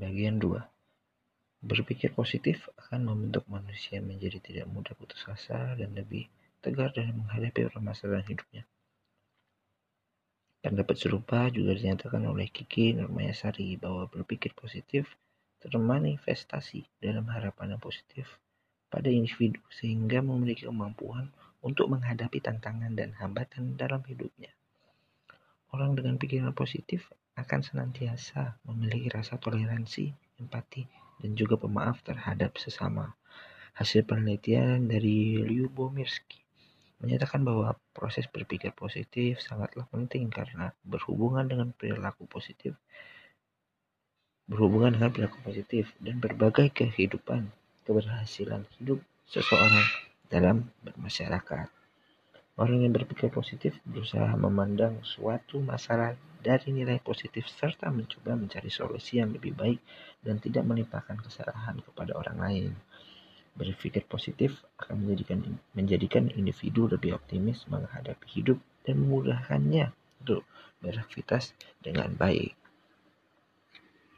Bagian 2. Berpikir positif akan membentuk manusia menjadi tidak mudah putus asa dan lebih tegar dalam menghadapi permasalahan hidupnya. Pendapat serupa juga dinyatakan oleh Kiki Nurmayasari bahwa berpikir positif termanifestasi dalam harapan yang positif pada individu sehingga memiliki kemampuan untuk menghadapi tantangan dan hambatan dalam hidupnya. Orang dengan pikiran positif akan senantiasa memiliki rasa toleransi, empati, dan juga pemaaf terhadap sesama. Hasil penelitian dari Lyubomirsky menyatakan bahwa proses berpikir positif sangatlah penting karena berhubungan dengan perilaku positif berhubungan dengan perilaku positif dan berbagai kehidupan keberhasilan hidup seseorang dalam bermasyarakat. Orang yang berpikir positif berusaha memandang suatu masalah dari nilai positif serta mencoba mencari solusi yang lebih baik dan tidak melimpahkan kesalahan kepada orang lain. Berpikir positif akan menjadikan menjadikan individu lebih optimis menghadapi hidup dan memudahkannya untuk beraktivitas dengan baik.